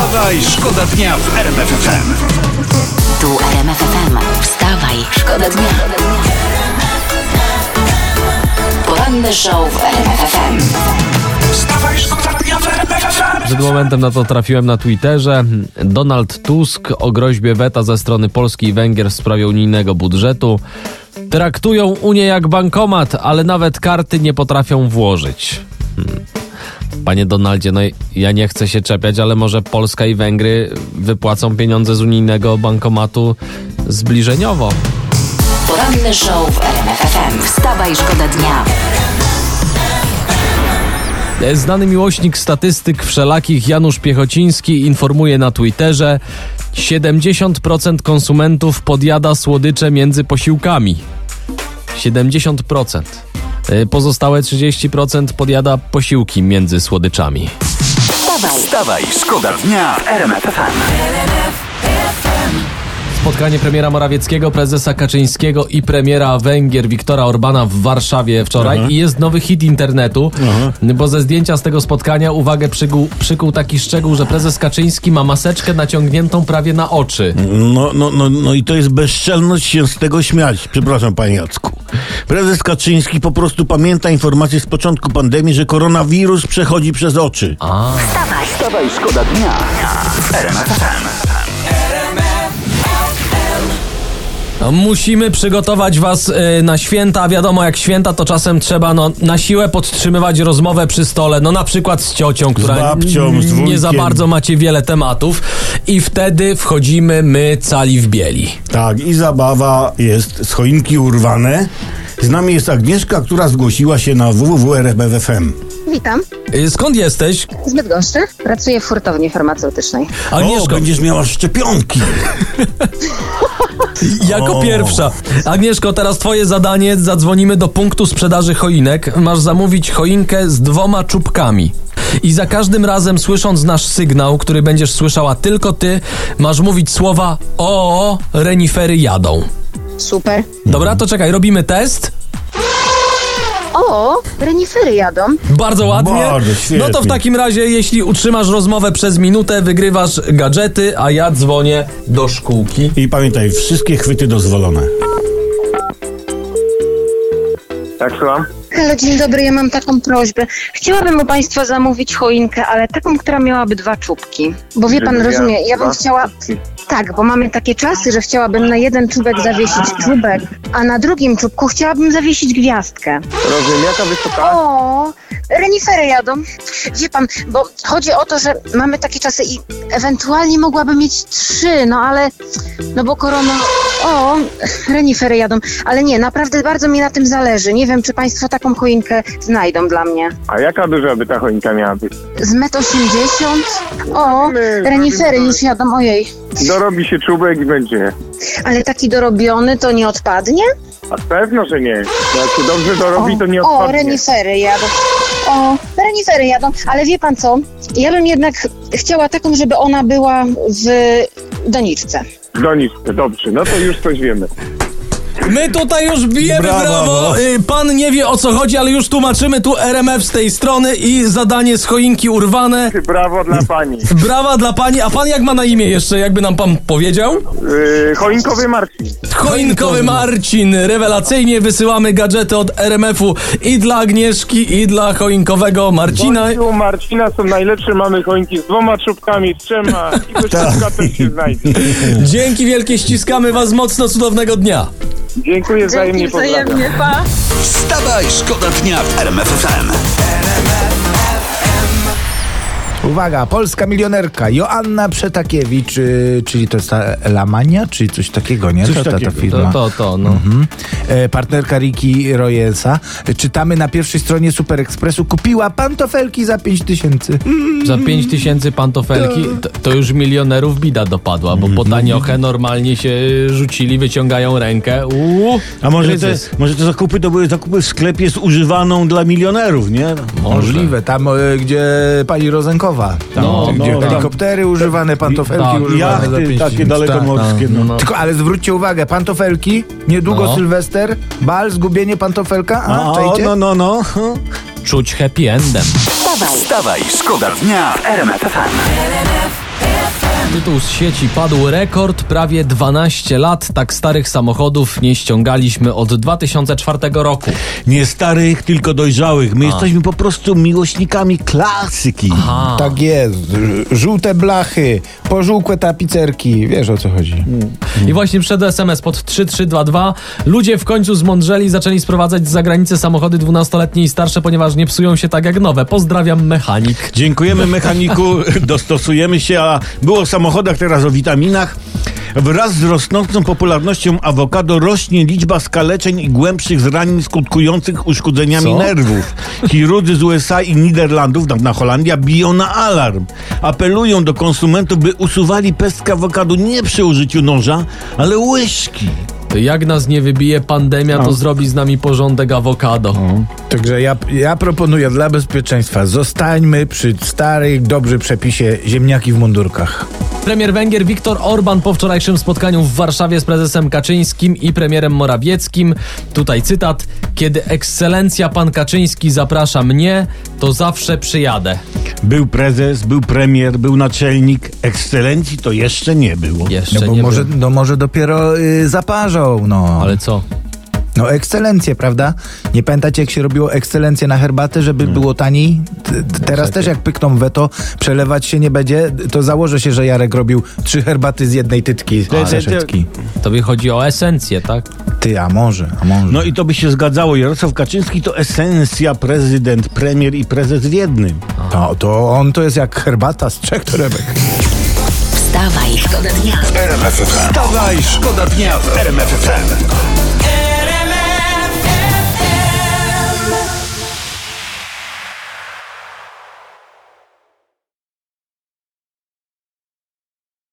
Wstawaj, szkoda dnia w RMF FM. Tu RMF FM. Wstawaj, szkoda dnia. Poranny show w RMF FM. Wstawaj, szkoda dnia w RMF FM. Przed momentem na to trafiłem na Twitterze. Donald Tusk o groźbie weta ze strony Polski i Węgier w sprawie unijnego budżetu. Traktują Unię jak bankomat, ale nawet karty nie potrafią włożyć. Panie Donaldzie, no ja nie chcę się czepiać, ale może Polska i Węgry wypłacą pieniądze z unijnego bankomatu zbliżeniowo. Poranny show w RMF FM. Wstawaj, szkoda dnia. Znany miłośnik statystyk wszelakich Janusz Piechociński informuje na Twitterze 70% konsumentów podjada słodycze między posiłkami. 70%. Y, Pozostałe 30% podjada posiłki między słodyczami. Wstawaj, Wstawaj, szkoda dnia w RMF. Spotkanie premiera Morawieckiego, prezesa Kaczyńskiego i premiera Węgier Wiktora Orbana w Warszawie wczoraj i jest nowy hit internetu, bo ze zdjęcia z tego spotkania uwagę przykuł, przykuł taki szczegół, że prezes Kaczyński ma maseczkę naciągniętą prawie na oczy. No, no, no, no i to jest bezczelność się z tego śmiać. Przepraszam, panie Jacku. Prezes Kaczyński po prostu pamięta informację z początku pandemii, że koronawirus przechodzi przez oczy. Wstawaj, szkoda dnia Musimy przygotować was y, na święta, wiadomo jak święta to czasem trzeba no, na siłę podtrzymywać rozmowę przy stole, no na przykład z ciocią, która babcią, n- z nie za bardzo macie wiele tematów i wtedy wchodzimy my cali w bieli. Tak, i zabawa jest z choinki urwane. Z nami jest Agnieszka, która zgłosiła się na www.rbfm. Witam. Y, Skąd jesteś? Z Bydgoszczy. Pracuję w hurtowni farmaceutycznej. O, Agnieszko, będziesz miała szczepionki. jako O. pierwsza. Agnieszko, teraz twoje zadanie, zadzwonimy do punktu sprzedaży choinek. Masz zamówić choinkę z dwoma czubkami. I za każdym razem słysząc nasz sygnał, który będziesz słyszała tylko ty, masz mówić słowa o, renifery jadą. Super. Dobra, to czekaj, robimy test. O, renifery jadą. Bardzo ładnie. Bardzo świetnie. no to w takim razie, jeśli utrzymasz rozmowę przez minutę, wygrywasz gadżety, a ja dzwonię do szkółki. I pamiętaj, wszystkie chwyty dozwolone. Tak, słucham? Halo, dzień dobry, ja mam taką prośbę. Chciałabym u Państwa zamówić choinkę, ale taką, która miałaby dwa czubki. Bo wie Pan, rozumie, ja bym chciała... Tak, bo mamy takie czasy, że chciałabym na jeden czubek zawiesić czubek, a na drugim czubku chciałabym zawiesić gwiazdkę. Rozumiem, jaka wysoka? O, renifery jadą. Wie pan, bo chodzi o to, że mamy takie czasy i ewentualnie mogłabym mieć trzy, no ale, no bo korona, o, renifery jadą. Ale nie, naprawdę bardzo mi na tym zależy. Nie wiem, czy państwo taką choinkę znajdą dla mnie. A jaka duża by ta choinka miała być? Z metr 80? O, My renifery już jadą, ojej. Dorobi się czubek i będzie. Ale taki dorobiony to nie odpadnie? A pewno, że nie. Jak się dobrze dorobi, to nie o, odpadnie. renifery jadą. O, renifery jadą. Ale wie pan co? Ja bym jednak chciała taką, żeby ona była w doniczce. Doniczkę, dobrze. No to już coś wiemy. My tutaj już bijemy brawo. Brawo. Y, Pan nie wie o co chodzi, ale już tłumaczymy tu RMF z tej strony i zadanie z choinki urwane. Brawo dla pani. Brawa dla pani. A pan jak ma na imię jeszcze, jakby nam pan powiedział? Yy, choinkowy Marcin. Choinkowy Marcin. Rewelacyjnie wysyłamy gadżety od RMF-u i dla Agnieszki, i dla choinkowego Marcina. U Marcina są najlepsze. Mamy choinki z dwoma czubkami, z trzema. I Tak. wyszczepka też się znajdzie. Dzięki wielkie, ściskamy was mocno, cudownego dnia. Dziękuję wzajemnie, pozdrawiam. pa. Wstawaj, szkoda dnia w RMF Uwaga, polska milionerka Joanna Przetakiewicz, y, czyli to jest ta Lamania, czy coś takiego, nie? Coś to, ta, ta takiego. To, firma. to, to, no. Mhm. E, partnerka Riki Royensa. E, Czytamy na pierwszej stronie Super Expressu. Kupiła pantofelki za 5 tysięcy. Za 5 tysięcy pantofelki to, to już milionerów bida dopadła, bo po taniochę normalnie się rzucili, wyciągają rękę. Uuu, A może te, kryzys. może te zakupy to były zakupy w sklepie z używaną dla milionerów, nie? Możliwe, tam e, gdzie pani Rozenkowa. Tam, No, gdzie no, helikoptery używane, pantofelki tak, używane Jachty 5 takie dalekomorskie. Tak, No. no. Tylko, ale zwróćcie uwagę, pantofelki, niedługo No. Sylwester, bal, zgubienie pantofelka, a, czajcie? no, no, no. Czuć happy endem. Wstawaj, Wstawaj, szkoda dnia w RMF FM. Tytuł z sieci padł rekord prawie 12 lat. Tak starych samochodów nie ściągaliśmy od 2004 roku. Nie starych, tylko dojrzałych. My jesteśmy po prostu miłośnikami klasyki. A, Tak jest. Żółte blachy, pożółkłe tapicerki. Wiesz o co chodzi. I właśnie przed SMS pod 3322 ludzie w końcu zmądrzeli i zaczęli sprowadzać z zagranicy samochody 12-letnie i starsze, ponieważ nie psują się tak jak nowe. Pozdrawiam mechanik. Dziękujemy mechaniku, dostosujemy się, a było o samochodach, teraz o witaminach. Wraz z rosnącą popularnością awokado rośnie liczba skaleczeń i głębszych zranień skutkujących uszkodzeniami Co? nerwów. Chirurdzy z USA i Niderlandów, na Holandia, biją na alarm. Apelują do konsumentów, by usuwali pestkę awokado nie przy użyciu noża, ale łyżki. Jak nas nie wybije pandemia, to zrobi z nami porządek awokado. Także ja, ja proponuję dla bezpieczeństwa zostańmy przy starych, dobrze przepisie ziemniaki w mundurkach. Premier Węgier Viktor Orban po wczorajszym spotkaniu w Warszawie z prezesem Kaczyńskim i premierem Morawieckim. Tutaj cytat. Kiedy ekscelencja pan Kaczyński zaprasza mnie, to zawsze przyjadę. Był prezes, był premier, był naczelnik. Ekscelencji to jeszcze nie było. Jeszcze No bo nie może, wiem. no może dopiero y, zaparzą, no. Ale co? No ekscelencje, prawda? Nie pamiętacie jak się robiło ekscelencje na herbatę, żeby było taniej? Teraz też jak pykną weto, przelewać się nie będzie, to założę się, że Jarek robił trzy herbaty z jednej tytki. ty. Tobie chodzi o esencję, tak? Ty, a może, a może. No i to by się zgadzało. Jarosław Kaczyński to esencja prezydent, premier i prezes w jednym. No, to on to jest jak herbata z trzech torebek. Wstawaj, szkoda dnia. Wstawaj, szkoda dnia w RMF FM.